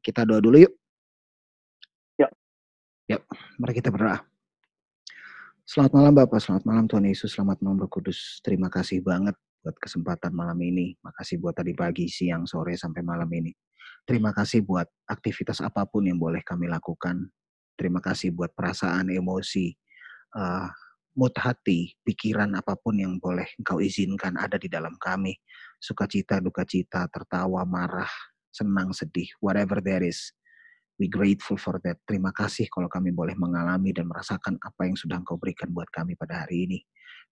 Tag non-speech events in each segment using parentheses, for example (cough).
Kita doa dulu yuk. Yuk. Yuk, mari kita berdoa. Selamat malam Bapak, selamat malam Tuhan Yesus, selamat malam Roh Kudus. Terima kasih banget buat kesempatan malam ini. Makasih buat tadi pagi, siang, sore, sampai malam ini. Terima kasih buat aktivitas apa pun yang boleh kami lakukan. Terima kasih buat perasaan, emosi, uh, mood hati, pikiran apa pun yang boleh engkau izinkan ada di dalam kami. Sukacita, duka cita, tertawa, marah, senang, sedih, whatever there is. We grateful for that. Terima kasih kalau kami boleh mengalami dan merasakan apa yang sudah Engkau berikan buat kami pada hari ini.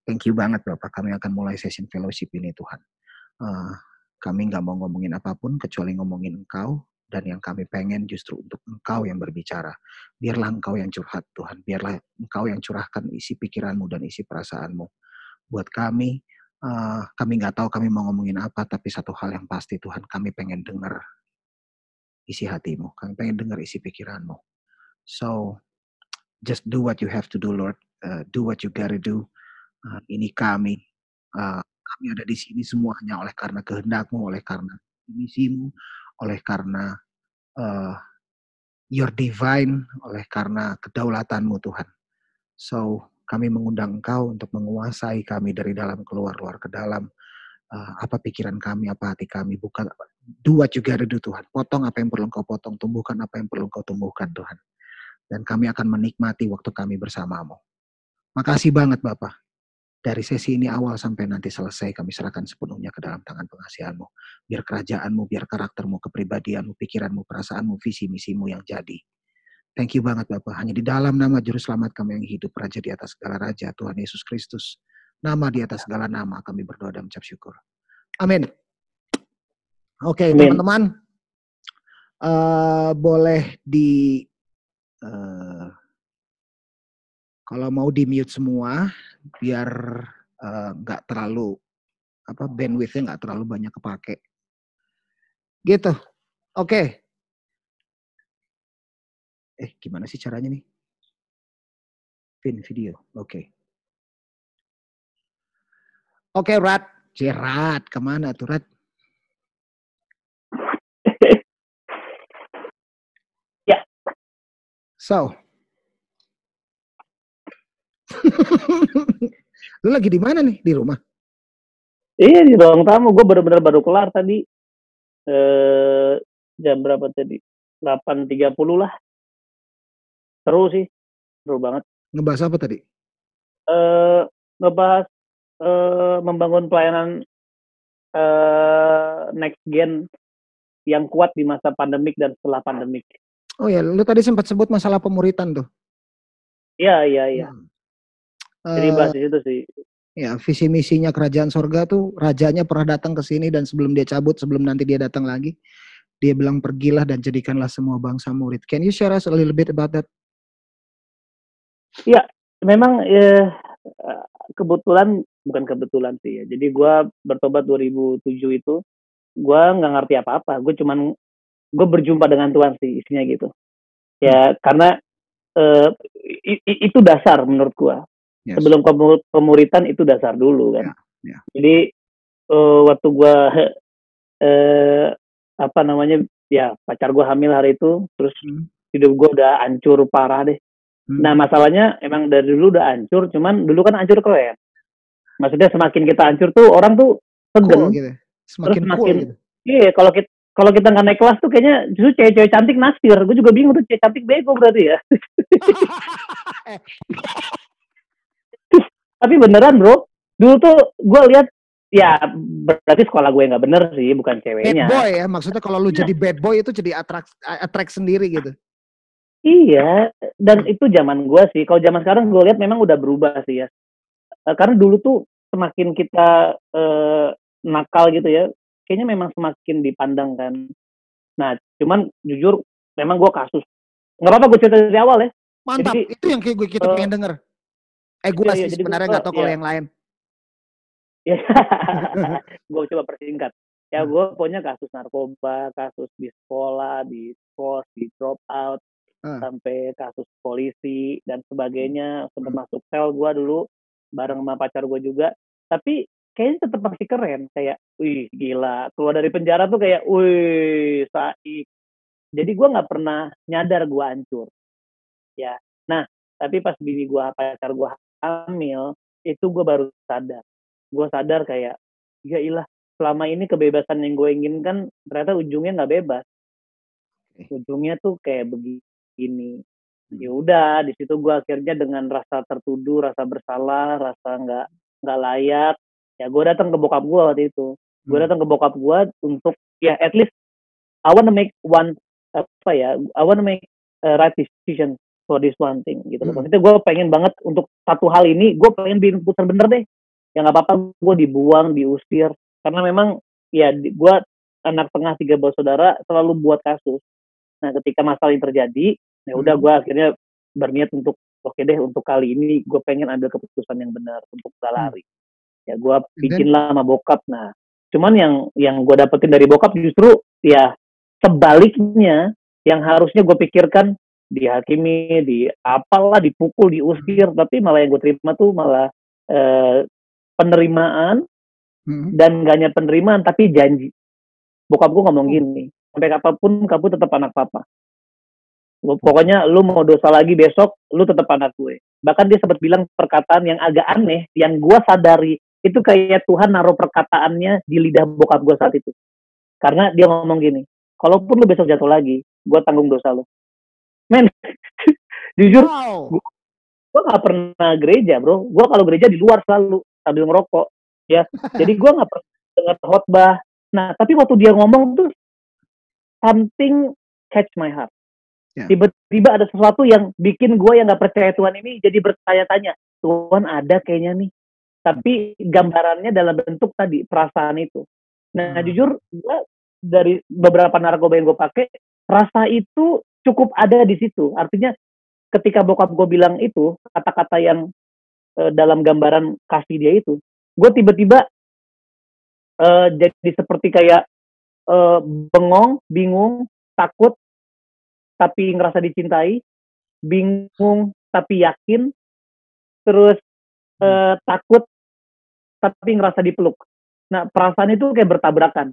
Thank you banget Bapak. Kami akan mulai session fellowship ini Tuhan. Uh, kami nggak mau ngomongin apa pun kecuali ngomongin Engkau dan yang kami pengen justru untuk Engkau yang berbicara. Biarlah Engkau yang curhat Tuhan. Biarlah Engkau yang curahkan isi pikiranmu dan isi perasaanmu. Buat kami, uh, kami nggak tahu kami mau ngomongin apa, tapi satu hal yang pasti Tuhan, kami pengen dengar isi hatimu. Kami pengen dengar isi pikiranmu. So, just do what you have to do, Lord. Uh, do what you gotta do. Uh, ini kami. Uh, kami ada di sini semua hanya oleh karena kehendakmu, oleh karena misimu, oleh karena uh, your divine, oleh karena kedaulatanmu Tuhan. So, kami mengundang Engkau untuk menguasai kami dari dalam keluar, luar ke dalam. Uh, apa pikiran kami, apa hati kami, bukan you gotta do Tuhan. Potong apa yang perlu Engkau potong, tumbuhkan apa yang perlu Engkau tumbuhkan Tuhan. Dan kami akan menikmati waktu kami bersamamu. Makasih banget Bapak. Dari sesi ini awal sampai nanti selesai kami serahkan sepenuhnya ke dalam tangan pengasihanmu. Biar kerajaanmu, biar karaktermu, kepribadianmu, pikiranmu, perasaanmu, visi misimu yang jadi. Thank you banget Bapak. Hanya di dalam nama Juru Selamat kami yang hidup, Raja di atas segala Raja, Tuhan Yesus Kristus. Nama di atas segala nama kami berdoa dan mengucap syukur. Amin. Oke, okay, teman-teman, uh, boleh di uh, kalau mau di mute semua, biar nggak uh, terlalu apa bandwidthnya nggak terlalu banyak kepake. Gitu. Oke. Okay. Eh, gimana sih caranya nih? Pin video. Oke. Okay. Oke, okay, Rat. Jerat, ke mana tuh, Rat? (laughs) So. (laughs) Lu lagi di mana nih? Di rumah? Iya di ruang tamu. Gue bener-bener baru kelar tadi. Eh, jam berapa tadi? 8.30 lah. Seru sih. Seru banget. Ngebahas apa tadi? Eh, ngebahas eh, membangun pelayanan eh, next gen yang kuat di masa pandemik dan setelah pandemik. Oh ya, lu tadi sempat sebut masalah pemuritan tuh. Iya, iya, iya. Hmm. Jadi bahas di situ sih. Ya, visi misinya kerajaan sorga tuh rajanya pernah datang ke sini dan sebelum dia cabut, sebelum nanti dia datang lagi, dia bilang pergilah dan jadikanlah semua bangsa murid. Can you share us a little bit about that? Iya, memang ya, kebetulan bukan kebetulan sih ya. Jadi gue bertobat 2007 itu, gue nggak ngerti apa-apa. Gue cuman gue berjumpa dengan Tuhan sih isinya gitu ya hmm. karena uh, itu dasar menurut gue yes. sebelum pemuritan itu dasar dulu kan yeah. Yeah. jadi uh, waktu gue apa namanya ya pacar gue hamil hari itu terus hmm. hidup gue udah hancur parah deh hmm. nah masalahnya emang dari dulu udah hancur cuman dulu kan hancur keren maksudnya semakin kita hancur tuh orang tuh segen cool, gitu. semakin terus semakin cool, gitu. iya kalau kita kalau kita nggak naik kelas tuh kayaknya justru cewek-cewek cantik nasir. Gue juga bingung tuh cewek cantik bego berarti ya. (laughs) Tapi beneran bro, dulu tuh gue lihat ya berarti sekolah gue nggak bener sih, bukan ceweknya. Bad boy ya, maksudnya kalau lu jadi bad boy itu jadi atrak atrak sendiri gitu. Iya, dan itu zaman gue sih. Kalau zaman sekarang gue lihat memang udah berubah sih ya. Eh, karena dulu tuh semakin kita uh, nakal gitu ya, kayaknya memang semakin dipandang kan. Nah, cuman jujur memang gue kasus. Nggak apa-apa gue cerita dari awal ya. Mantap, jadi, itu yang kayak gue kita uh, pengen denger. Eh gue iya, sih iya, sebenarnya nggak tahu kalau iya. yang lain. (laughs) Ya, gue coba persingkat. Ya hmm. gue punya kasus narkoba, kasus di sekolah, di kos, di drop out, uh. sampai kasus polisi dan sebagainya. Sempat hmm. masuk sel gue dulu bareng sama pacar gue juga. Tapi kayaknya tetap masih keren kayak wih gila keluar dari penjara tuh kayak wih saik Jadi gue nggak pernah nyadar gue hancur. Ya. Nah, tapi pas bini gue pacar gue hamil, itu gue baru sadar. Gue sadar kayak, ya ilah, selama ini kebebasan yang gue inginkan ternyata ujungnya nggak bebas. Ujungnya tuh kayak begini. Ya udah, di situ gue akhirnya dengan rasa tertuduh, rasa bersalah, rasa nggak nggak layak, ya gue datang ke bokap gue waktu itu. Gue datang ke bokap gue untuk ya at least I wanna make one apa ya I wanna make a right decision for this one thing gitu loh. Hmm. Maksudnya gue pengen banget untuk satu hal ini gue pengen bikin keputusan bener deh. Ya nggak apa-apa gue dibuang, diusir karena memang ya gue anak tengah tiga bersaudara selalu buat kasus. Nah ketika masalah ini terjadi, ya udah Hmm. gue akhirnya berniat untuk oke deh untuk kali ini gue pengen ambil keputusan yang benar untuk gak Hmm. lari. Ya gue bikin lah sama bokap. Nah cuman yang yang gue dapetin dari bokap justru ya sebaliknya yang harusnya gue pikirkan dihakimi, di apalah, dipukul, diusir, tapi malah yang gue terima tuh malah eh, penerimaan Hmm. dan gak hanya penerimaan tapi janji. Bokap gue ngomong gini, sampai kapan pun kamu tetap anak papa. Pokoknya lu mau dosa lagi besok, lu tetap anak gue. Bahkan dia sempat bilang perkataan yang agak aneh, yang gue sadari itu kayak Tuhan naruh perkataannya di lidah bokap gue saat itu. Karena dia ngomong gini, kalaupun lu besok jatuh lagi, gue tanggung dosa lu. Men, (laughs) jujur Wow. gue gak pernah gereja bro. Gue kalau gereja di luar selalu sambil ngerokok. Ya, (laughs) jadi gue gak pernah dengar khotbah. Nah, tapi waktu dia ngomong tuh something catch my heart. Ya. Tiba-tiba ada sesuatu yang bikin gue yang gak percaya Tuhan ini jadi bertanya-tanya. Tuhan ada kayaknya nih. Tapi gambarannya dalam bentuk tadi perasaan itu. Nah, Hmm. jujur gue dari beberapa narkoba yang gue pakai, rasa itu cukup ada di situ. Artinya ketika bokap gue bilang itu kata-kata yang eh, dalam gambaran kasih dia itu, gue tiba-tiba eh, jadi seperti kayak eh, bengong, bingung, takut, tapi ngerasa dicintai, bingung tapi yakin, terus eh, takut tapi ngerasa dipeluk. Nah perasaan itu kayak bertabrakan.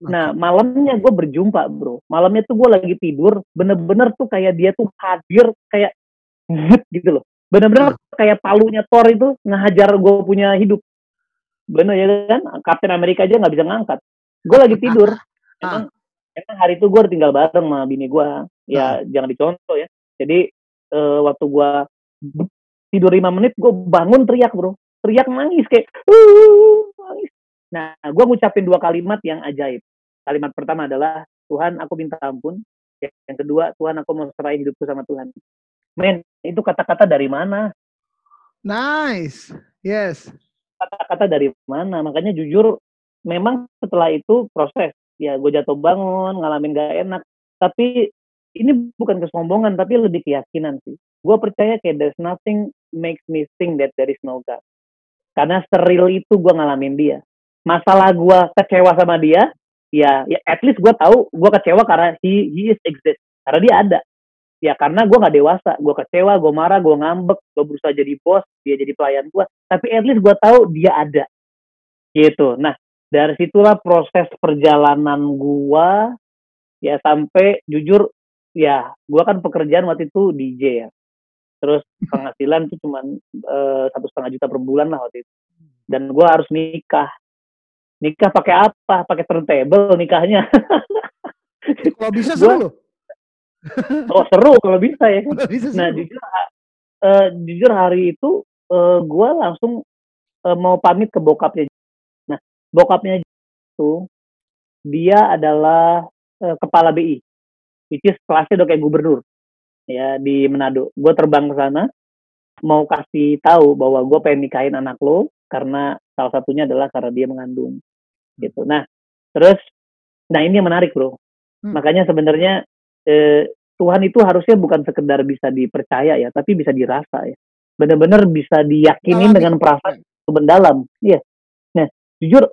Nah malamnya gue berjumpa bro, malamnya tuh gue lagi tidur, bener-bener tuh kayak dia tuh hadir kayak zut (laughs) gitu loh, bener-bener kayak palunya Thor itu ngehajar gue punya hidup. Bener ya kan, Captain Amerika aja nggak bisa ngangkat. Gue lagi tidur, emang, emang hari itu gue tinggal bareng sama bini gue, ya jangan dicontoh ya. Jadi eh, waktu gue tidur lima menit, gue bangun teriak bro, teriak nangis kayak, "Uh, nangis. Nah, gue ngucapin dua kalimat yang ajaib. Kalimat pertama adalah Tuhan, aku minta ampun. Yang kedua, Tuhan, aku mau serahin hidupku sama Tuhan. Men, itu kata-kata dari mana? Nice. Yes. Kata-kata dari mana? Makanya jujur, memang setelah itu proses. Ya, gue jatuh bangun, ngalamin gak enak. Tapi ini bukan kesombongan, tapi lebih keyakinan sih. Gue percaya kayak there's nothing makes me think that there is no God. Karena steril itu gue ngalamin dia. Masalah gue kecewa sama dia, ya, ya at least gue tahu gue kecewa karena he, he is exist. Karena dia ada. Ya karena gue nggak dewasa, gue kecewa, gue marah, gue ngambek, gue berusaha jadi bos, dia jadi pelayan gue. Tapi at least gue tahu dia ada. Gitu. Nah dari situlah proses perjalanan gue ya sampai jujur ya gue kan pekerjaan waktu itu DJ ya. Terus (laughs) penghasilan tuh cuman eh, satu setengah juta per bulan lah waktu itu. Dan gue harus nikah. Nikah pakai apa? Pakai turntable nikahnya. Kalau bisa (laughs) Gua- seru loh. (laughs) oh seru kalau bisa ya kan. Bisa nah seru. jujur eh, jujur hari itu gue langsung eh, mau pamit ke bokapnya nah bokapnya itu dia adalah eh, kepala BI which is kelasnya udah kayak gubernur ya di Manado. Gue terbang ke sana mau kasih tahu bahwa gue pengen nikahin anak lo karena salah satunya adalah karena dia mengandung gitu. Nah terus nah ini yang menarik bro. Hmm. makanya sebenarnya eh, Tuhan itu harusnya bukan sekedar bisa dipercaya ya tapi bisa dirasa ya. Benar-benar bisa diyakini Alami. dengan perasaan mendalam iya. Nah jujur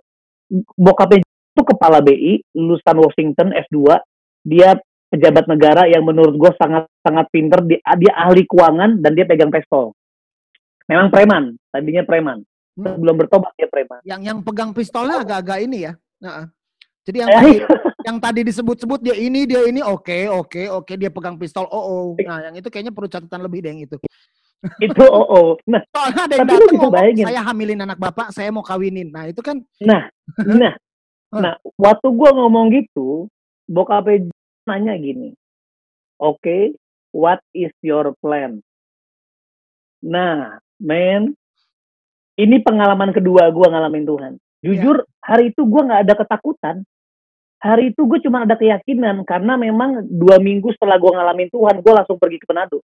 bokapnya itu kepala BI lulusan Washington S2 dia pejabat negara yang menurut gue sangat sangat pinter. Dia, dia ahli keuangan dan dia pegang pistol. Memang preman. Tadinya preman. Hmm. sebelum bertobat dia preman. Yang yang pegang pistolnya agak-agak ini ya. Nah, Jadi yang tadi, (laughs) yang tadi disebut-sebut dia ini, dia ini, oke, okay, oke, okay, oke, okay, dia pegang pistol, oh, oh. Nah, yang itu kayaknya perlu catatan lebih deh yang itu. (laughs) itu oh, oh. Nah, soalnya ada yang datang ngomong, saya hamilin anak bapak, saya mau kawinin. Nah, itu kan. (laughs) Nah, nah, (laughs) nah, waktu gua ngomong gitu, bokapnya nanya gini, oke, okay, what is your plan? Nah, men, ini pengalaman kedua gue ngalamin Tuhan. Jujur, yeah. hari itu gue nggak ada ketakutan. Hari itu gue cuma ada keyakinan karena memang dua minggu setelah gue ngalamin Tuhan, gue langsung pergi ke Manado.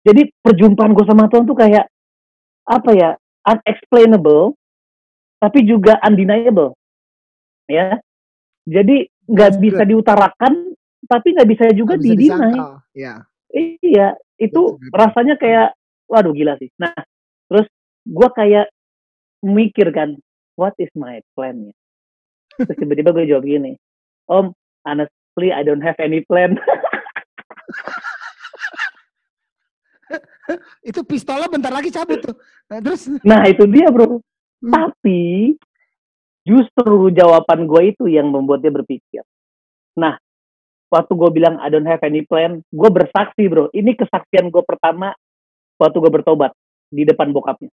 Jadi perjumpaan gue sama Tuhan tuh kayak apa ya, unexplainable, tapi juga undeniable, ya. Jadi nggak bisa diutarakan, tapi nggak bisa juga didinai. Ya. Iya, itu rasanya kayak waduh gila sih. Nah, terus gue kayak mikir kan, what is my plan ya? Terus tiba-tiba gue jawab gini, Om, honestly I don't have any plan. (laughs) (laughs) itu pistolnya bentar lagi cabut tuh. Nah, terus? Nah itu dia bro. Hmm. Tapi justru jawaban gue itu yang membuat dia berpikir. Nah, waktu gue bilang I don't have any plan, gue bersaksi bro. Ini kesaksian gue pertama waktu gue bertobat di depan bokapnya.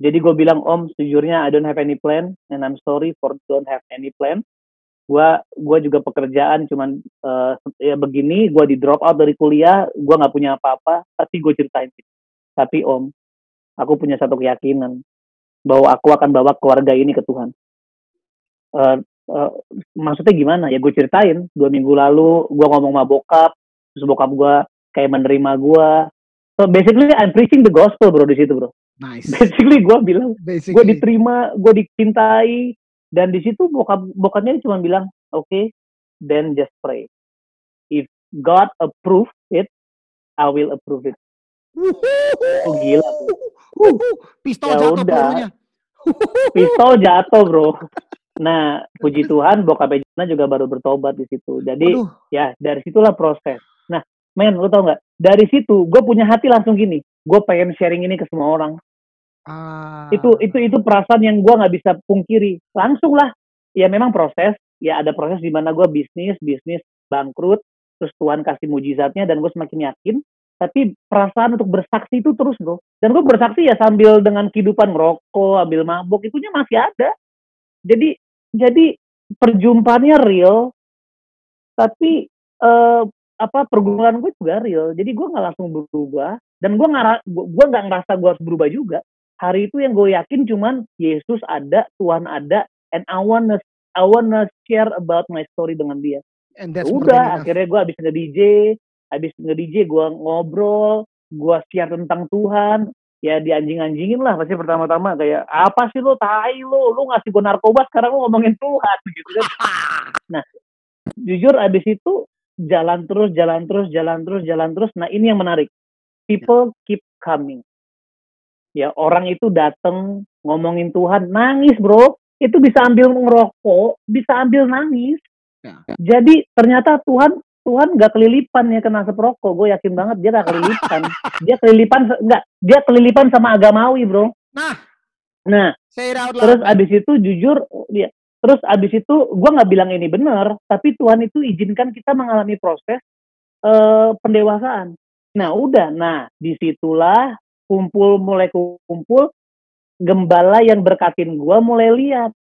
Jadi gue bilang om sejujurnya I don't have any plan and I'm sorry for don't have any plan. Gua gua juga pekerjaan cuman uh, ya begini, gue di drop out dari kuliah, gue nggak punya apa-apa, tapi gue ceritain. Tapi om, aku punya satu keyakinan bahwa aku akan bawa keluarga ini ke Tuhan. Uh, uh, maksudnya gimana? Ya gue ceritain. Dua minggu lalu gue ngomong sama bokap, terus bokap gue kayak menerima gue, So basically I'm preaching the gospel bro di situ bro. Nice. Basically gue bilang gue diterima, gue dicintai dan di situ bokap bokapnya cuma bilang oke, okay, then just pray. If God approve it, I will approve it. Oh gila tuh. Pistol ya jatuh udah. Pistol jatuh bro. Nah, puji Tuhan bokap Jana juga baru bertobat di situ. Jadi Aduh. ya dari situlah proses. Nah, men lu tau nggak dari situ gue punya hati langsung gini gue pengen sharing ini ke semua orang ah. itu itu itu perasaan yang gue nggak bisa pungkiri. Langsung lah. Ya memang proses. Ya ada proses di mana gue bisnis bisnis bangkrut terus Tuhan kasih mujizatnya dan gue semakin yakin. Tapi perasaan untuk bersaksi itu terus bro. Dan gue bersaksi ya sambil dengan kehidupan ngerokok ambil mabuk itunya masih ada. Jadi jadi perjumpaannya real tapi uh, apa pergumulan gue juga real. Jadi gue nggak langsung berubah dan gue nggak gue nggak ngerasa gue harus berubah juga hari itu yang gue yakin cuman Yesus ada Tuhan ada and I wanna I wanna share about my story dengan dia and that's udah akhirnya gue abis nge DJ abis nge DJ gue ngobrol gue share tentang Tuhan ya di anjing-anjingin lah pasti pertama-tama kayak apa sih lo tai lo lo ngasih gue narkoba sekarang lo ngomongin Tuhan gitu kan (laughs) nah jujur abis itu jalan terus, jalan terus, jalan terus, jalan terus. Nah ini yang menarik. People keep coming. Ya orang itu datang ngomongin Tuhan, nangis bro. Itu bisa ambil ngerokok, bisa ambil nangis. Ya. Jadi ternyata Tuhan Tuhan nggak kelilipan ya kena seprokok. Gue yakin banget dia nggak kelilipan. (laughs) dia kelilipan nggak? Dia kelilipan sama agamawi bro. Nah, nah. Terus abis itu jujur dia Terus abis itu gue nggak bilang ini benar, tapi Tuhan itu izinkan kita mengalami proses uh, pendewasaan. Nah udah, nah di situlah kumpul mulai kumpul, gembala yang berkatin gue mulai lihat,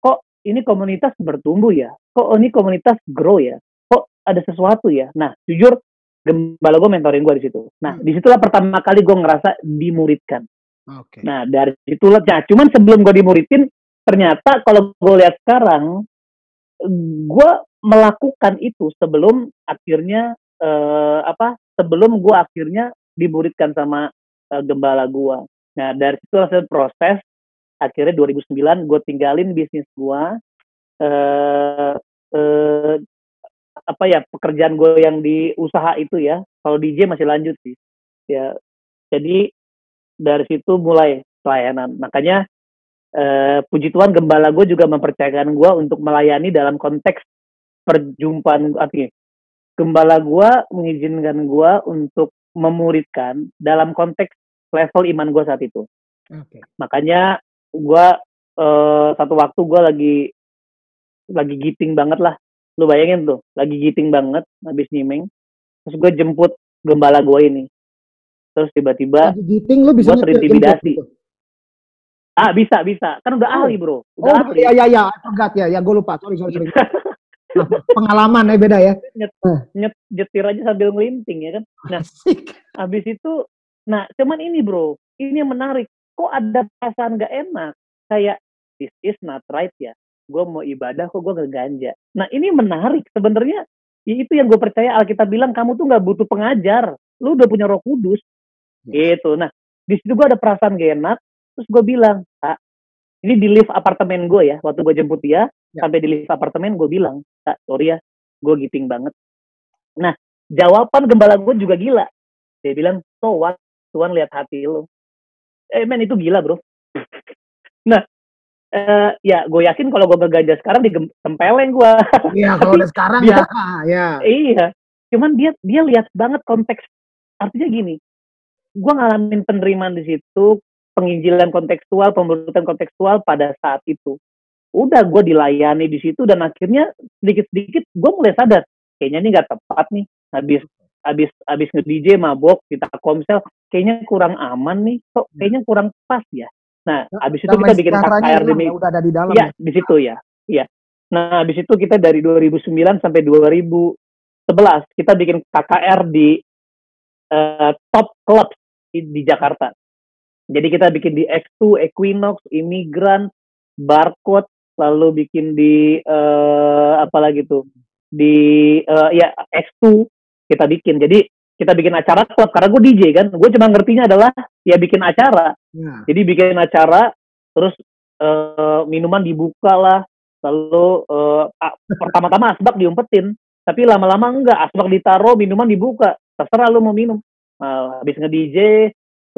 kok ini komunitas bertumbuh ya, kok ini komunitas grow ya, kok ada sesuatu ya. Nah jujur gembala gue mentorin gue di situ. Nah hmm. di situlah pertama kali gue ngerasa dimuridkan. Okay. Nah dari situlah, nah cuman sebelum gue dimuridin, ternyata kalau gue lihat sekarang gue melakukan itu sebelum akhirnya uh, apa sebelum gue akhirnya dimuridkan sama uh, gembala gue nah dari situ hasil proses akhirnya 2009 gue tinggalin bisnis gue uh, uh, apa ya pekerjaan gue yang di usaha itu ya. Kalau DJ masih lanjut sih. Ya jadi dari situ mulai pelayanan. Makanya uh, puji Tuhan gembala gue juga mempercayakan gue untuk melayani dalam konteks perjumpaan artinya gembala gue mengizinkan gue untuk memuridkan dalam konteks level iman gue saat itu. Okay. Makanya gue uh, satu waktu gue lagi lagi giting banget lah lu bayangin tuh lagi giting banget habis nyimeng terus gue jemput gembala gue ini terus tiba-tiba Lagi giting lu bisa terintimidasi. gitu. ah bisa bisa kan udah Oh. ahli bro Oh udah ahli iya iya iya, I forgot ya, ya gue lupa, sorry sorry sorry. (laughs) Pengalaman ya beda ya. Nyet, nyetir aja sambil ngelinting ya kan? Nah. Asik. habis itu nah cuman ini bro. Ini yang menarik. Kok ada perasaan gak enak? Kayak this is not right ya. Gue mau ibadah kok gue gak ganja? Nah ini menarik. Sebenarnya ya itu yang gue percaya Alkitab bilang kamu tuh nggak butuh pengajar. Lu udah punya Roh Kudus. Gitu. Nah di situ gue ada perasaan gak enak. Terus gue bilang kak ini di lift apartemen gue ya waktu gue jemput dia Ya. sampai di lift apartemen gue bilang kak sorry ya gue giting banget. Nah jawaban gembala gue juga gila. Dia bilang so what? Tuhan lihat hati lo eh men itu gila bro. Nah eh, ya gue yakin kalau gue gaganja sekarang ditempeleng gue (laughs) Iya kalau udah sekarang Dia- ya, ya. iya. Cuman dia dia lihat banget konteks artinya gini gue ngalamin penerimaan di situ penginjilan kontekstual pemberutan kontekstual pada saat itu udah gue dilayani di situ dan akhirnya sedikit sedikit gue mulai sadar kayaknya ini nggak tepat nih habis habis habis nge DJ mabok kita komsel kayaknya kurang aman nih kok kayaknya kurang pas ya nah habis itu kita bikin KKR demi ya, udah ada di dalam Iya, ya. di situ ya. Iya. Nah, habis itu kita dari 2009 sampai 2011 kita bikin KKR di eh, top club di, di Jakarta. Jadi kita bikin di X2, Equinox, Imigran, Barcode, lalu bikin di eh, apa lagi tuh? Di eh, ya X2 kita bikin. Jadi kita bikin acara klub karena gue DJ kan. Gue cuma ngertinya adalah ya bikin acara. Ya. Jadi bikin acara, terus eh, minuman dibuka lah, lalu a- pertama-tama asbak diumpetin, tapi lama-lama enggak, asbak ditaruh, minuman dibuka, terserah lu mau minum. Nah, habis nge-DJ,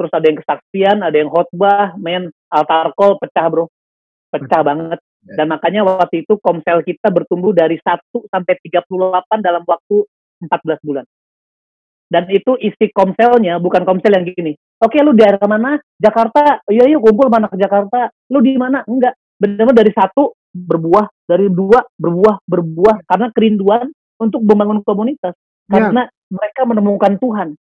terus ada yang kesaksian, ada yang khotbah, main altar call, pecah bro, pecah banget. Dan makanya waktu itu komsel kita bertumbuh dari 1 sampai 38 dalam waktu 14 bulan. Dan itu isi komselnya bukan komsel yang gini. Oke, lu di daerah mana? Jakarta. Iya, yuk kumpul mana ke Jakarta. Lu di mana? Enggak. Benar-benar dari satu berbuah, dari dua berbuah, berbuah karena kerinduan untuk membangun komunitas. Ya. Karena mereka menemukan Tuhan.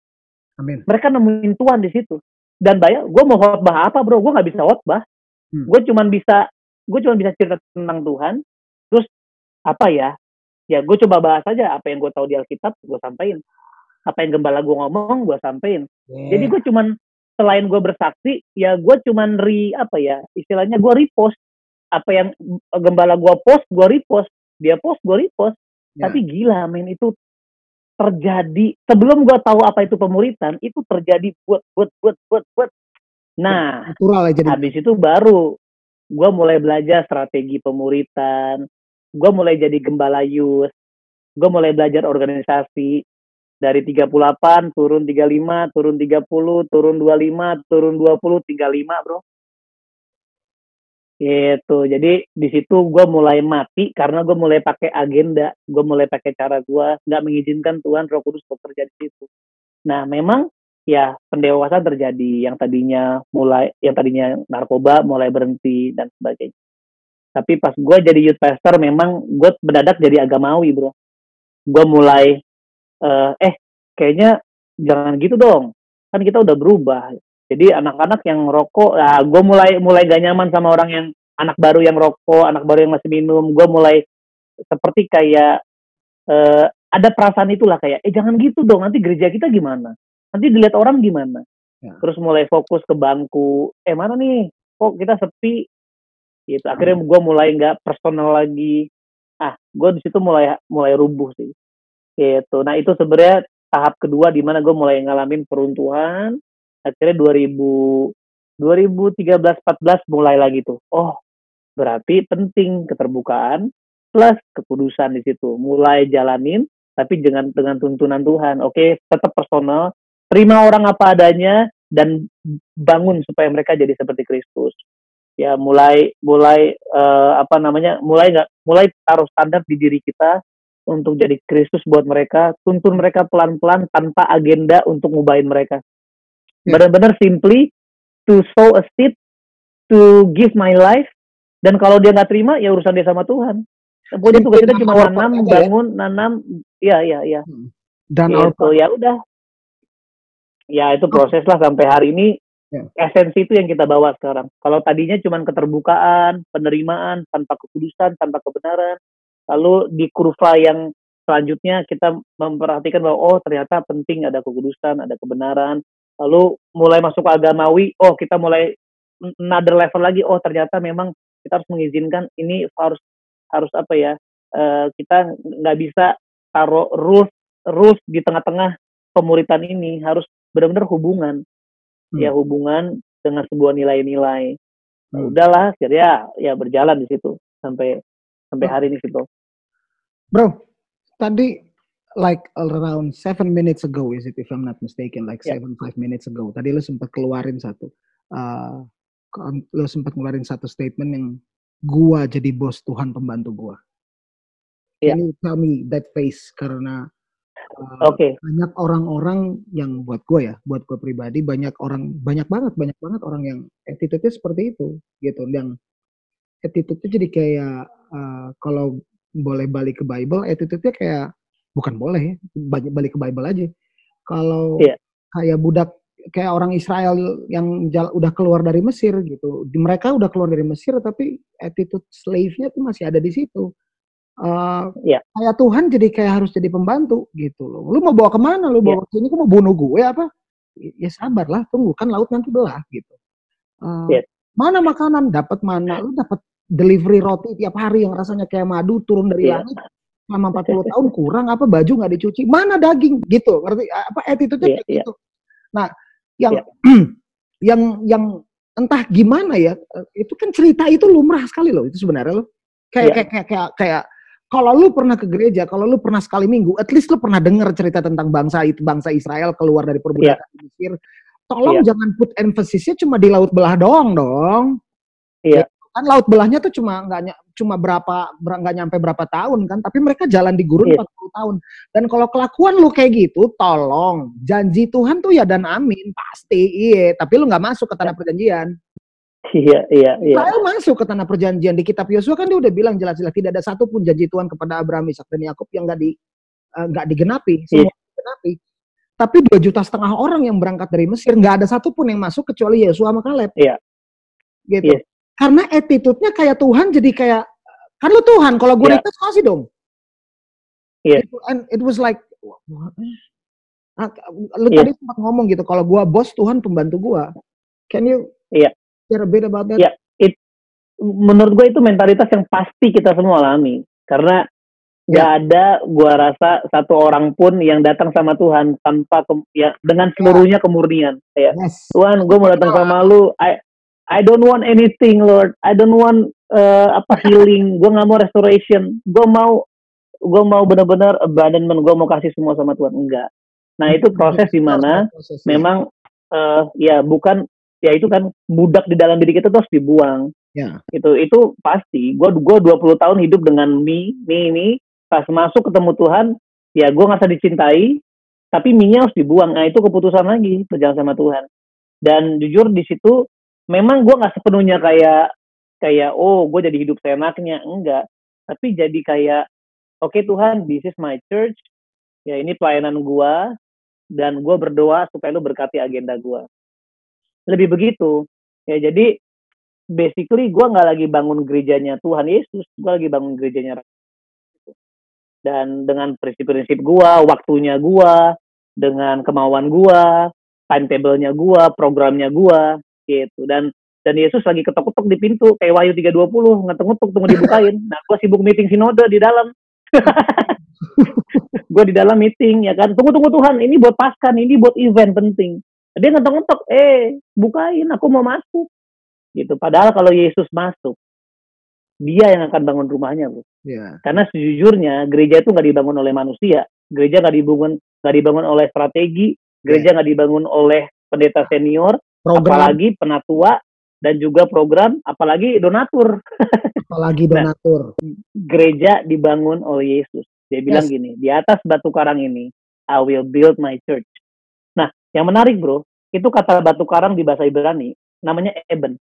Amin. Mereka nemuin Tuhan di situ. Dan bayar, gue mau khotbah apa bro? Gue nggak bisa khotbah. Hmm. Gue cuman bisa, gue cuman bisa cerita tentang Tuhan. Terus apa ya? Ya gue coba bahas aja apa yang gue tahu di Alkitab, gue sampaikan. Apa yang gembala gue ngomong, gue sampaikan. Jadi gue cuman selain gue bersaksi, ya gue cuman re apa ya istilahnya gue repost apa yang gembala gue post, gue repost. Dia post, gue repost. Ya. Tapi gila, men itu terjadi sebelum gue tahu apa itu pemuritan, itu terjadi buat buat buat buat buat. Nah, natural ya habis itu baru gue mulai belajar strategi pemuritan, gue mulai jadi gembala youth, gue mulai belajar organisasi dari 38 turun 35, turun 30, turun 25, turun 20, 35 bro. Gitu, jadi di situ gue mulai mati karena gue mulai pakai agenda, gue mulai pakai cara gue nggak mengizinkan Tuhan Roh Kudus bekerja di situ. Nah, memang ya pendewasaan terjadi yang tadinya mulai yang tadinya narkoba mulai berhenti dan sebagainya. Tapi pas gue jadi youth pastor memang gue mendadak jadi agamawi bro. Gue mulai eh, eh kayaknya jangan gitu dong. Kan kita udah berubah. Jadi anak-anak yang rokok, nah gue mulai mulai gak nyaman sama orang yang anak baru yang rokok, anak baru yang masih minum. Gue mulai seperti kayak eh, ada perasaan itulah kayak, eh jangan gitu dong, nanti gereja kita gimana? Nanti dilihat orang gimana? Ya. Terus mulai fokus ke bangku, eh mana nih? Kok kita sepi? Gitu. Akhirnya gue mulai nggak personal lagi. Ah, gue di situ mulai mulai rubuh sih. Gitu. Nah itu sebenarnya tahap kedua di mana gue mulai ngalamin peruntuhan. Akhirnya 2000 2013-14 mulai lagi tuh. Oh, berarti penting keterbukaan plus kekudusan di situ. Mulai jalanin tapi dengan dengan tuntunan Tuhan. Oke, tetap personal, terima orang apa adanya dan bangun supaya mereka jadi seperti Kristus. Ya, mulai mulai eh, apa namanya? mulai nggak mulai taruh standar di diri kita untuk jadi Kristus buat mereka, tuntun mereka pelan-pelan tanpa agenda untuk ngubahin mereka. Ya. Benar-benar simply to sow a seed, to give my life, dan kalau dia nggak terima, ya urusan dia sama Tuhan. Pokoknya tugas kita cuma nanam, ya. bangun, nanam, iya iya iya. Dan our Gitu ya udah. Ya itu proses lah sampai hari ini. Ya. Esensi itu yang kita bawa sekarang. Kalau tadinya cuma keterbukaan, penerimaan tanpa kekudusan, tanpa kebenaran. Lalu di kurva yang selanjutnya kita memperhatikan bahwa oh ternyata penting ada kekudusan, ada kebenaran. Lalu mulai masuk ke agamawi, oh kita mulai another level lagi. Oh ternyata memang kita harus mengizinkan ini harus harus apa ya? eh, kita nggak bisa taruh rules rules di tengah-tengah pemuritan ini harus benar-benar hubungan Hmm. ya hubungan dengan sebuah nilai-nilai Nah, Hmm. udahlah akhirnya ya berjalan di situ sampai sampai hari ini situ Bro, tadi like around seven minutes ago, is it if I'm not mistaken, like Ya. seven five minutes ago, tadi lu sempat keluarin satu, uh, lu sempat ngeluarin satu statement yang gua jadi bos Tuhan pembantu gua. Can you tell me that face? Karena uh, oke. banyak orang-orang yang buat gue ya, buat gue pribadi banyak orang banyak banget banyak banget orang yang attitude-nya seperti itu gitu. Yang attitude-nya jadi kayak uh, kalau boleh balik ke Bible attitude-nya kayak bukan boleh ya, balik balik ke Bible aja. Kalau Iya. kayak budak kayak orang Israel yang jal- udah keluar dari Mesir gitu. Di mereka udah keluar dari Mesir tapi attitude slave-nya tuh masih ada di situ. Uh, Iya. Kayak Tuhan jadi kayak harus jadi pembantu gitu loh. Lu mau bawa ke mana? Lu bawa ke sini kok mau bunuh gue apa? Ya sabar lah, tunggu kan laut nanti belah gitu. Uh, Iya. Mana makanan? Dapat mana? Lu dapat delivery roti tiap hari yang rasanya kayak madu turun dari Iya. langit selama (laughs) 40 tahun kurang apa baju nggak dicuci mana daging gitu ngerti apa attitude-nya Iya, kayak iya. gitu nah yang Iya. (clears throat) yang yang entah gimana ya eh, itu kan cerita itu lumrah sekali loh itu sebenarnya loh kayak Iya. kayak kayak kayak, kayak kalau lu pernah ke gereja kalau lu pernah sekali minggu at least lu pernah dengar cerita tentang bangsa itu bangsa Israel keluar dari perbudakan di Mesir tolong Iya. jangan put emphasis-nya cuma di laut belah doang dong Iya. Kan laut belahnya tuh cuma nggak cuma berapa ber- nggak nyampe berapa tahun kan tapi mereka jalan di gurun Iya. 40 tahun. Dan kalau kelakuan lu kayak gitu tolong. Janji Tuhan tuh ya dan amin pasti iya. Tapi lu nggak masuk ke tanah perjanjian. Iya iya iya. Israel masuk ke tanah perjanjian. Di kitab Yosua kan dia udah bilang jelas-jelas tidak ada satupun janji Tuhan kepada Abraham, Ishak dan Yakub yang nggak di eh, nggak digenapi semua digenapi. Tapi dua juta setengah orang yang berangkat dari Mesir nggak ada satupun yang masuk kecuali Yosua sama Kaleb. Iya. gitu. Iya. Karena attitude-nya kayak Tuhan jadi kayak kan lu Tuhan kalau gue Iya. request kasih dong Iya. It- and it was like what? Lu Iya. tadi sempat ngomong gitu kalau gua bos Tuhan pembantu gua can you Iya. share a bit about that Iya. menurut gue itu mentalitas yang pasti kita semua alami karena Ya. nggak ada gua rasa satu orang pun yang datang sama Tuhan tanpa ke- ya dengan seluruhnya kemurnian kayak yes Tuhan gue mau datang sama lu I I don't want anything Lord. I don't want eh, apa healing. Gue nggak mau restoration. Gue mau gue mau benar-benar abandonment. Gue mau kasih semua sama Tuhan. Enggak. Nah itu proses di mana Proses, ya. memang eh, ya bukan ya itu kan budak di dalam diri kita tuh harus dibuang. Ya. itu itu pasti. Gue gua 20 tahun hidup dengan mi mi ini pas masuk ketemu Tuhan ya gue ngerasa dicintai tapi minyak harus dibuang. Nah itu keputusan lagi berjalan sama Tuhan. Dan jujur di situ memang gue nggak sepenuhnya kayak kayak oh gue jadi hidup seenaknya. Enggak. Tapi jadi kayak oke Tuhan this is my church. Ya ini pelayanan gue dan gue berdoa supaya lu berkati agenda gue lebih begitu. Ya jadi basically gue nggak lagi bangun gerejanya Tuhan Yesus gue lagi bangun gerejanya rakyat. dan dengan prinsip-prinsip gue waktunya gue dengan kemauan gue timetable-nya gue programnya gue gitu dan dan Yesus lagi ketok-ketok di pintu kayak Wahyu 320 ngetuk-ngetuk tunggu dibukain. Nah gue sibuk meeting sinode di dalam. (laughs) Gue di dalam meeting ya kan? Tunggu tunggu Tuhan ini buat paskan ini buat event penting. Dia ngetok-ngetok eh bukain aku mau masuk. Gitu. Padahal kalau Yesus masuk dia yang akan bangun rumahnya bro ya. Karena sejujurnya gereja itu nggak dibangun oleh manusia. Gereja nggak dibangun nggak dibangun oleh strategi. Gereja nggak dibangun oleh pendeta senior program apalagi penatua dan juga program apalagi donatur (laughs) apalagi Nah. donatur gereja dibangun oleh Yesus dia bilang Yes. gini di atas batu karang ini I will build my church nah yang menarik bro itu kata batu karang di bahasa Ibrani namanya Eben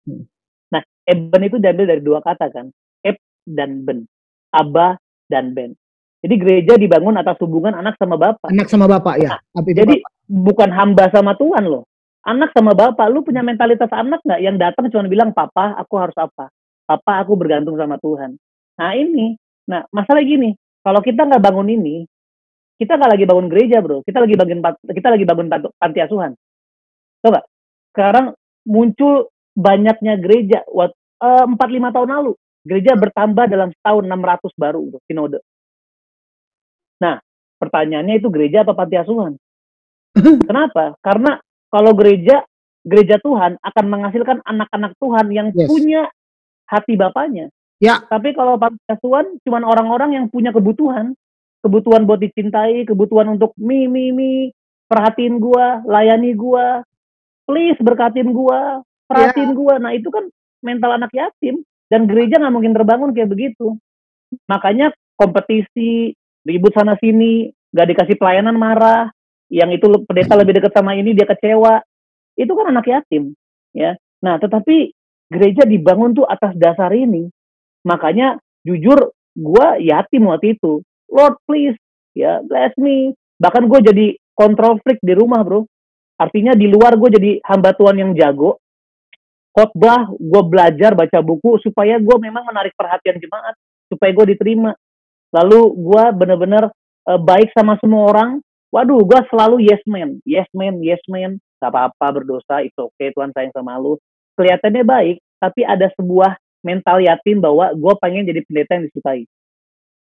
Hmm. nah Eben itu diambil dari dua kata kan Eb dan Ben Abah dan Ben. Jadi gereja dibangun atas hubungan anak sama bapak. Anak sama bapak ya. Nah, jadi bapak. bukan hamba sama Tuhan loh. Anak sama bapak, lu punya mentalitas anak nggak yang datang cuma bilang papa aku harus apa, papa aku bergantung sama Tuhan. Nah ini, nah masalah gini, kalau kita nggak bangun ini, kita nggak lagi bangun gereja bro, kita lagi bangun kita lagi bangun panti asuhan. Coba sekarang muncul banyaknya gereja eh, empat lima tahun lalu gereja bertambah dalam setahun 600 baru bro, sinode Nah, pertanyaannya itu gereja apa panti asuhan? (laughs) Kenapa? Karena kalau gereja, gereja Tuhan akan menghasilkan anak-anak Tuhan yang yes. punya hati bapaknya. Ya. Tapi kalau panti asuhan cuma orang-orang yang punya kebutuhan, kebutuhan buat dicintai, kebutuhan untuk mi mi mi, perhatiin gua, layani gua, please berkatin gua, perhatiin ya. gua. Nah, itu kan mental anak yatim dan gereja nggak mungkin terbangun kayak begitu. Makanya kompetisi, ribut sana sini, gak dikasih pelayanan marah, yang itu pendeta lebih dekat sama ini dia kecewa, itu kan anak yatim, ya. Nah, tetapi gereja dibangun tuh atas dasar ini. Makanya jujur gue yatim waktu itu. Lord please, ya bless me. Bahkan gue jadi kontrol freak di rumah bro. Artinya di luar gue jadi hamba Tuhan yang jago. Khotbah, gue belajar baca buku supaya gue memang menarik perhatian jemaat. Supaya gue diterima lalu gue bener-bener uh, baik sama semua orang waduh gue selalu yes man yes man yes man gak apa-apa berdosa itu oke okay, Tuhan sayang sama lu kelihatannya baik tapi ada sebuah mental yatim bahwa gue pengen jadi pendeta yang disukai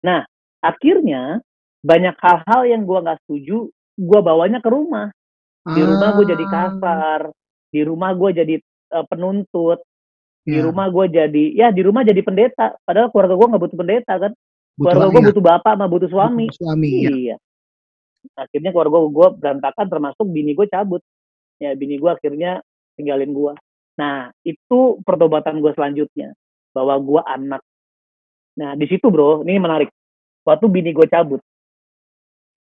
nah akhirnya banyak hal-hal yang gue nggak setuju gue bawanya ke rumah di rumah gue jadi ah. kasar di rumah gue jadi uh, penuntut di yeah. rumah gue jadi ya di rumah jadi pendeta padahal keluarga gue nggak butuh pendeta kan keluarga gue butuh bapak sama butuh suami. Butuh suami iya. iya. Akhirnya keluarga gue berantakan termasuk bini gue cabut. Ya bini gue akhirnya tinggalin gue. Nah itu pertobatan gue selanjutnya bahwa gue anak. Nah di situ bro, ini menarik. Waktu bini gue cabut,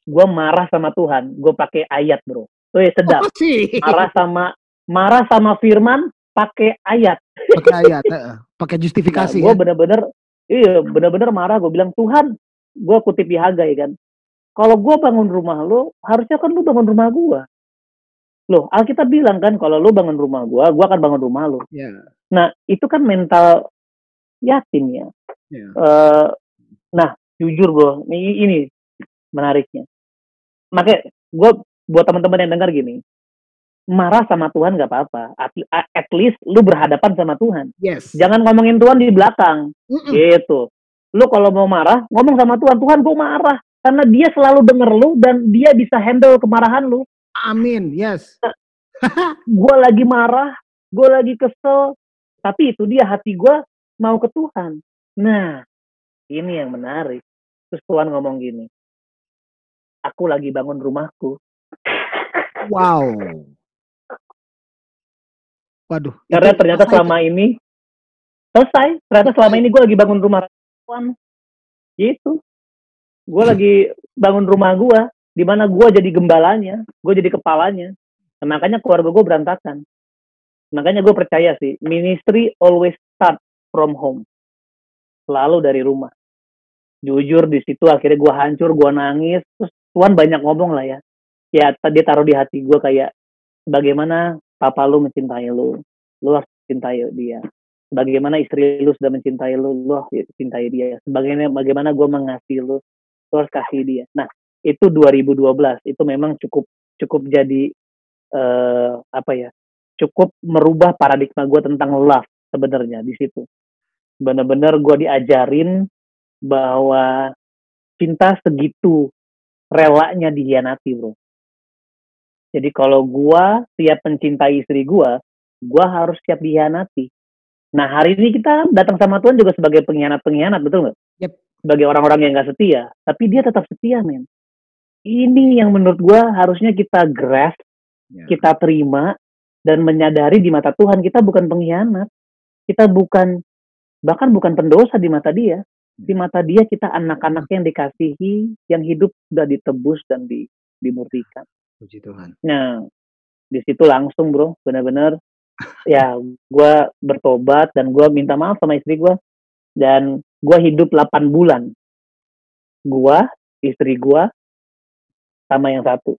gue marah sama Tuhan. Gue pakai ayat bro. Tuh ya sedap. Oh. Marah sama marah sama Firman pakai ayat. Pakai ayat, pakai justifikasi. Nah, gue ya? bener-bener Iya, bener-bener marah. Gue bilang, Tuhan, gue kutip di Hagai kan. Kalau gue bangun rumah lo, harusnya kan lo bangun rumah gue. Loh, Alkitab bilang kan, kalau lo bangun rumah gue, gue akan bangun rumah lo. Yeah. Nah, itu kan mental yatim ya. Yeah. Uh, nah, jujur bro, ini, ini menariknya. Makanya, gue buat teman-teman yang dengar gini, marah sama Tuhan gak apa-apa. At, at least lu berhadapan sama Tuhan. Yes. Jangan ngomongin Tuhan di belakang. Mm -mm. Gitu. Lu kalau mau marah, ngomong sama Tuhan. Tuhan gue marah. Karena dia selalu denger lu dan dia bisa handle kemarahan lu. Amin. Yes. (laughs) Gue lagi marah, gue lagi kesel. Tapi itu dia hati gue mau ke Tuhan. Nah, ini yang menarik. Terus Tuhan ngomong gini. Aku lagi bangun rumahku. Wow. Waduh. Karena ternyata selama itu. ini selesai. Ternyata selama ini gue lagi bangun rumah tuan. Gitu. Gue hmm. lagi bangun rumah gue, di mana gue jadi gembalanya, gue jadi kepalanya. Nah, makanya keluarga gue berantakan. Makanya gue percaya sih, ministry always start from home. Selalu dari rumah. Jujur di situ akhirnya gue hancur, gue nangis. Terus Tuhan banyak ngomong lah ya. Ya tadi taruh di hati gue kayak bagaimana papa lu mencintai lu lu harus cintai dia bagaimana istri lu sudah mencintai lu lu harus cintai dia sebagaimana bagaimana gue mengasihi lu lu harus kasih dia nah itu 2012 itu memang cukup cukup jadi uh, apa ya cukup merubah paradigma gue tentang love sebenarnya di situ benar-benar gue diajarin bahwa cinta segitu relanya dihianati bro jadi kalau gua siap mencintai istri gua, gua harus siap dihianati. Nah hari ini kita datang sama Tuhan juga sebagai pengkhianat-pengkhianat, betul nggak? Sebagai orang-orang yang nggak setia, tapi dia tetap setia, men. Ini yang menurut gua harusnya kita grasp, yeah. kita terima, dan menyadari di mata Tuhan kita bukan pengkhianat, kita bukan bahkan bukan pendosa di mata dia. Di ya. mata dia kita anak-anak yang dikasihi, yang hidup sudah ditebus dan di, dimurtikan. Puji Tuhan. Nah, di situ langsung bro, benar-benar (laughs) ya gue bertobat dan gue minta maaf sama istri gue dan gue hidup 8 bulan. Gue, istri gue, sama yang satu.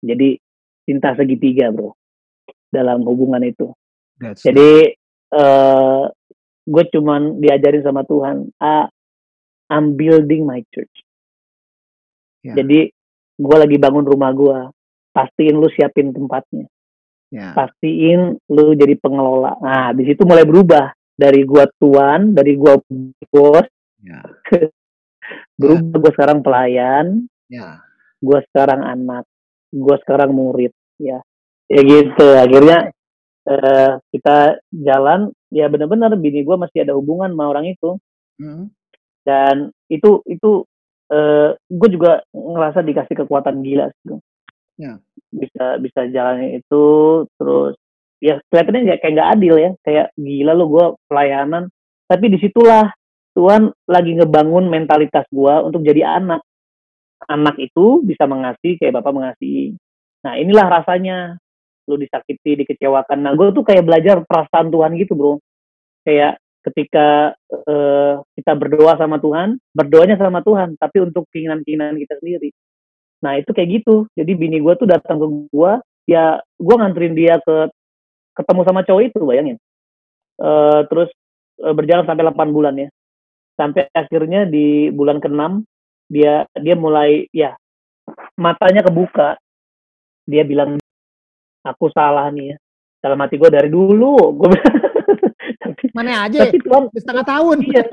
Jadi cinta segitiga bro dalam hubungan itu. That's Jadi uh, gue cuman diajarin sama Tuhan, ah, I'm building my church. Ya. Jadi gue lagi bangun rumah gue, pastiin lu siapin tempatnya, ya. pastiin lu jadi pengelola. Nah di situ mulai berubah dari gua tuan, dari gua bos, Ya. berubah gue sekarang pelayan, Ya. gue sekarang anak, gue sekarang murid, ya, ya gitu. Akhirnya eh, kita jalan, ya benar-benar bini gue masih ada hubungan sama orang itu, Hmm. dan itu itu eh, gue juga ngerasa dikasih kekuatan gila sih. Ya. bisa bisa jalannya itu, terus ya kelihatannya kayak nggak adil ya, kayak gila lo gue pelayanan, tapi di situlah Tuhan lagi ngebangun mentalitas gue untuk jadi anak. Anak itu bisa mengasihi kayak bapak mengasihi. Nah inilah rasanya lu disakiti, dikecewakan. Nah gue tuh kayak belajar perasaan Tuhan gitu bro. Kayak ketika eh, kita berdoa sama Tuhan, berdoanya sama Tuhan, tapi untuk keinginan-keinginan kita sendiri. Nah itu kayak gitu. Jadi bini gue tuh datang ke gue, ya gue nganterin dia ke ketemu sama cowok itu, bayangin. Eh, terus eh, berjalan sampai 8 bulan ya. Sampai akhirnya di bulan ke-6 dia dia mulai ya matanya kebuka. Dia bilang aku salah nih ya. Dalam hati gue dari dulu, gue (laughs) tapi, Mana aja? tapi Tuhan Setengah tahun. (laughs) iya.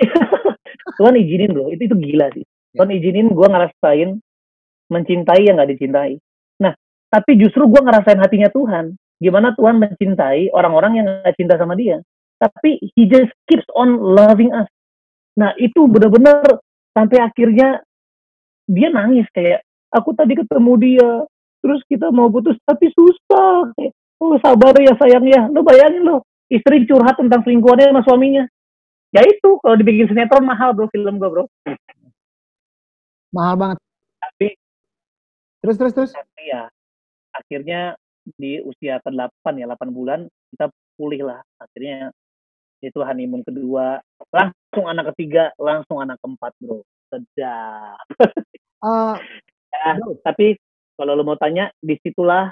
(laughs) Tuhan izinin bro, itu itu gila sih. Tuhan izinin gue ngerasain mencintai yang gak dicintai. Nah, tapi justru gue ngerasain hatinya Tuhan. Gimana Tuhan mencintai orang-orang yang gak cinta sama dia. Tapi he just keeps on loving us. Nah, itu benar-benar sampai akhirnya dia nangis kayak aku tadi ketemu dia, terus kita mau putus tapi susah. Kayak, oh sabar ya sayang ya. Lo bayangin lo, istri curhat tentang selingkuhannya sama suaminya. Ya itu kalau dibikin sinetron mahal bro film gue bro. Mahal banget. Tapi Terus terus terus. tapi ya akhirnya di usia ke-8 ya 8 bulan kita pulih lah. Akhirnya itu honeymoon kedua langsung anak ketiga langsung anak keempat bro. Sedap. Eh, (laughs) Ya, Bro. tapi kalau lo mau tanya di situlah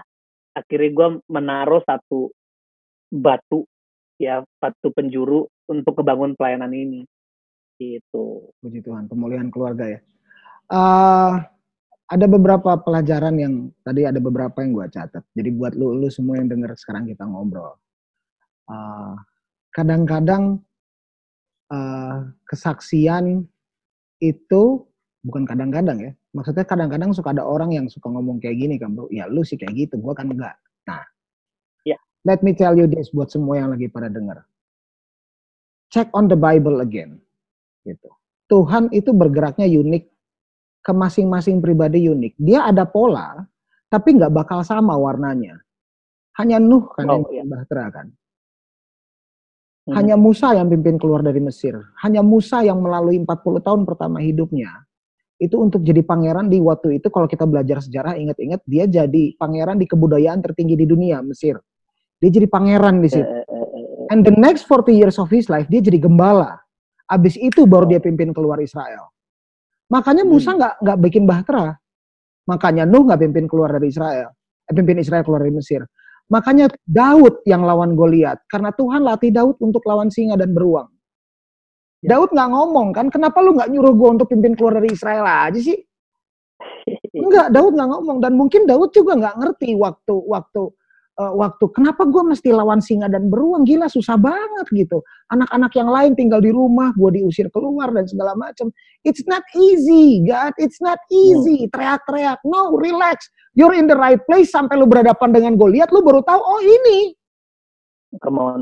akhirnya gue menaruh satu batu ya batu penjuru untuk kebangun pelayanan ini. Gitu. Puji Tuhan, pemulihan keluarga ya. Eh, ada beberapa pelajaran yang tadi ada beberapa yang gua catat. Jadi buat lu, lu semua yang denger sekarang kita ngobrol. Eh, kadang-kadang eh, kesaksian itu bukan kadang-kadang ya. Maksudnya kadang-kadang suka ada orang yang suka ngomong kayak gini kan bro. Ya lu sih kayak gitu, gua kan enggak. Nah, Ya. let me tell you this buat semua yang lagi pada denger. Check on the Bible again. Gitu. Tuhan itu bergeraknya unik ke masing-masing pribadi unik. Dia ada pola, tapi nggak bakal sama warnanya. Hanya Nuh kan Oh, yang bahtera kan. Hmm. Hanya Musa yang pimpin keluar dari Mesir. Hanya Musa yang melalui 40 tahun pertama hidupnya. Itu untuk jadi pangeran di waktu itu kalau kita belajar sejarah ingat-ingat dia jadi pangeran di kebudayaan tertinggi di dunia Mesir. Dia jadi pangeran di situ. eh, eh, eh, And the next 40 years of his life dia jadi gembala. Abis itu baru dia pimpin keluar Israel. Makanya Hmm. Musa nggak nggak bikin bahtera. Makanya Nuh nggak pimpin keluar dari Israel. Eh, pimpin Israel keluar dari Mesir. Makanya Daud yang lawan Goliat karena Tuhan latih Daud untuk lawan singa dan beruang. Ya. Daud nggak ngomong kan, kenapa lu nggak nyuruh gue untuk pimpin keluar dari Israel aja sih? (laughs) Enggak, Daud nggak ngomong dan mungkin Daud juga nggak ngerti waktu waktu eh, waktu kenapa gue mesti lawan singa dan beruang gila susah banget gitu. Anak-anak yang lain tinggal di rumah, gue diusir keluar dan segala macam. It's not easy, God. It's not easy. Teriak-teriak. No, relax. You're in the right place sampai lu berhadapan dengan Goliat, lu baru tahu oh ini, come on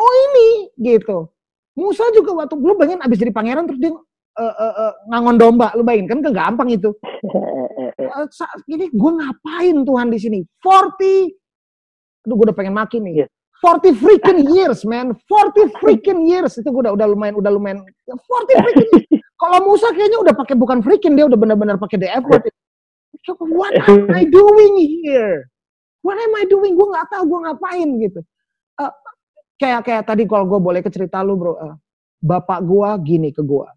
oh ini gitu. Musa juga waktu lu bayangin abis jadi pangeran terus dia eh, eh, eh, ngangon domba, lu bayangin kan gampang itu. (laughs) Sa- ini gue ngapain Tuhan di sini? 40 Aduh gue udah pengen maki nih. Iya. 40 freaking years, man. 40 freaking years itu gue udah udah lumayan udah lumayan 40 freaking years. Kalau Musa kayaknya udah pakai bukan freaking dia udah benar-benar pakai the effort. What am I doing here? What am I doing? Gue nggak tahu gue ngapain gitu. Eh, kayak kayak tadi kalau gue boleh ke cerita lu bro. eh, bapak gua gini ke gua.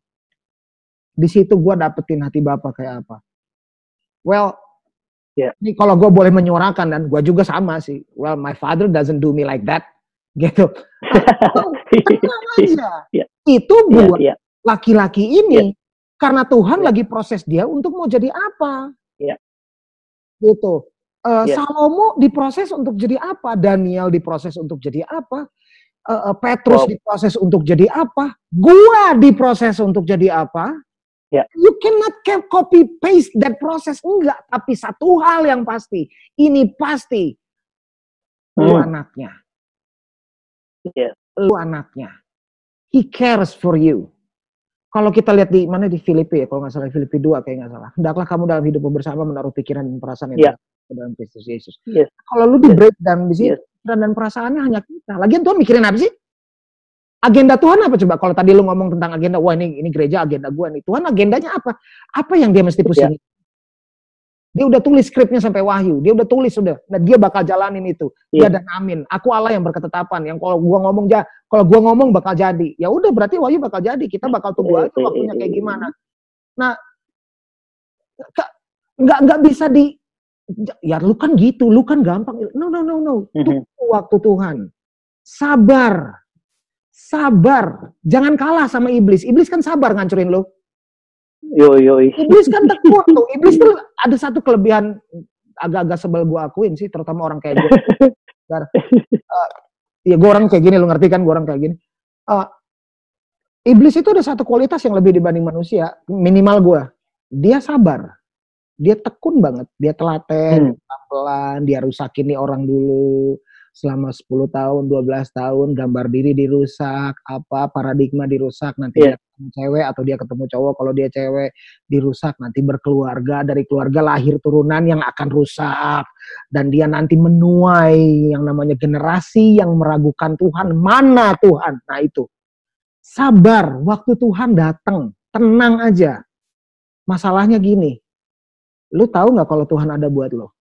Di situ gua dapetin hati bapak kayak apa. Well, Yeah. ini kalau gua boleh menyuarakan dan gua juga sama sih. Well, my father doesn't do me like that, (laughs) gitu. Aja. (laughs) Yeah. Itu buat iya. laki-laki ini karena Tuhan Iya. lagi proses dia untuk mau jadi apa. Iya. Gitu. Eh, Iya. Salomo diproses untuk jadi apa? Daniel diproses untuk jadi apa? Eh, Petrus Wow. diproses untuk jadi apa? Gua diproses untuk jadi apa? Iya. You cannot ca- copy paste that process enggak, tapi satu hal yang pasti, ini pasti lu Hmm. anaknya, Iya. lu anaknya. He cares for you. Kalau kita lihat di mana di Filipi ya, kalau nggak salah Filipi 2 kayak nggak salah. Hendaklah kamu dalam hidup bersama menaruh pikiran dan perasaan yang ke dalam Kristus Yesus. Yes. Kalau lu di breakdown di situ, Yes. pikiran dan perasaannya hanya kita. Lagian Tuhan mikirin apa sih? Agenda Tuhan apa coba? Kalau tadi lu ngomong tentang agenda, wah ini ini gereja agenda gua nih. Tuhan agendanya apa? Apa yang dia mesti pusing? Dia udah tulis skripnya sampai wahyu. Dia udah tulis sudah. Nah, dia bakal jalanin itu. Iya. Ya dan amin. Aku Allah yang berketetapan. Yang kalau gua ngomong ja, kalau gua ngomong bakal jadi. Ya udah berarti wahyu bakal jadi. Kita bakal tunggu aja waktunya kayak gimana. Nah, nggak nggak bisa di ya lu kan gitu, lu kan gampang. No no no no. Mhm. Tunggu waktu Tuhan. Sabar. Sabar. Jangan kalah sama iblis. Iblis kan sabar ngancurin lu. Yo yo. Iblis kan tekun tuh. (laughs) Iblis tuh ada satu kelebihan agak-agak sebel gue akuin sih, terutama orang kayak gue. Dar, eh, ya gue orang kayak gini, lu ngerti kan gue orang kayak gini. Eh, iblis itu ada satu kualitas yang lebih dibanding manusia, minimal gue. Dia sabar. Dia tekun banget. Dia telaten, Hmm. pelan-pelan, dia rusakin nih orang dulu selama 10 tahun, 12 tahun, gambar diri dirusak, apa paradigma dirusak, nanti dia Iya. ketemu cewek atau dia ketemu cowok, kalau dia cewek dirusak, nanti berkeluarga, dari keluarga lahir turunan yang akan rusak dan dia nanti menuai yang namanya generasi yang meragukan Tuhan, mana Tuhan? Nah itu. Sabar, waktu Tuhan datang, tenang aja. Masalahnya gini, lu tahu nggak kalau Tuhan ada buat lo?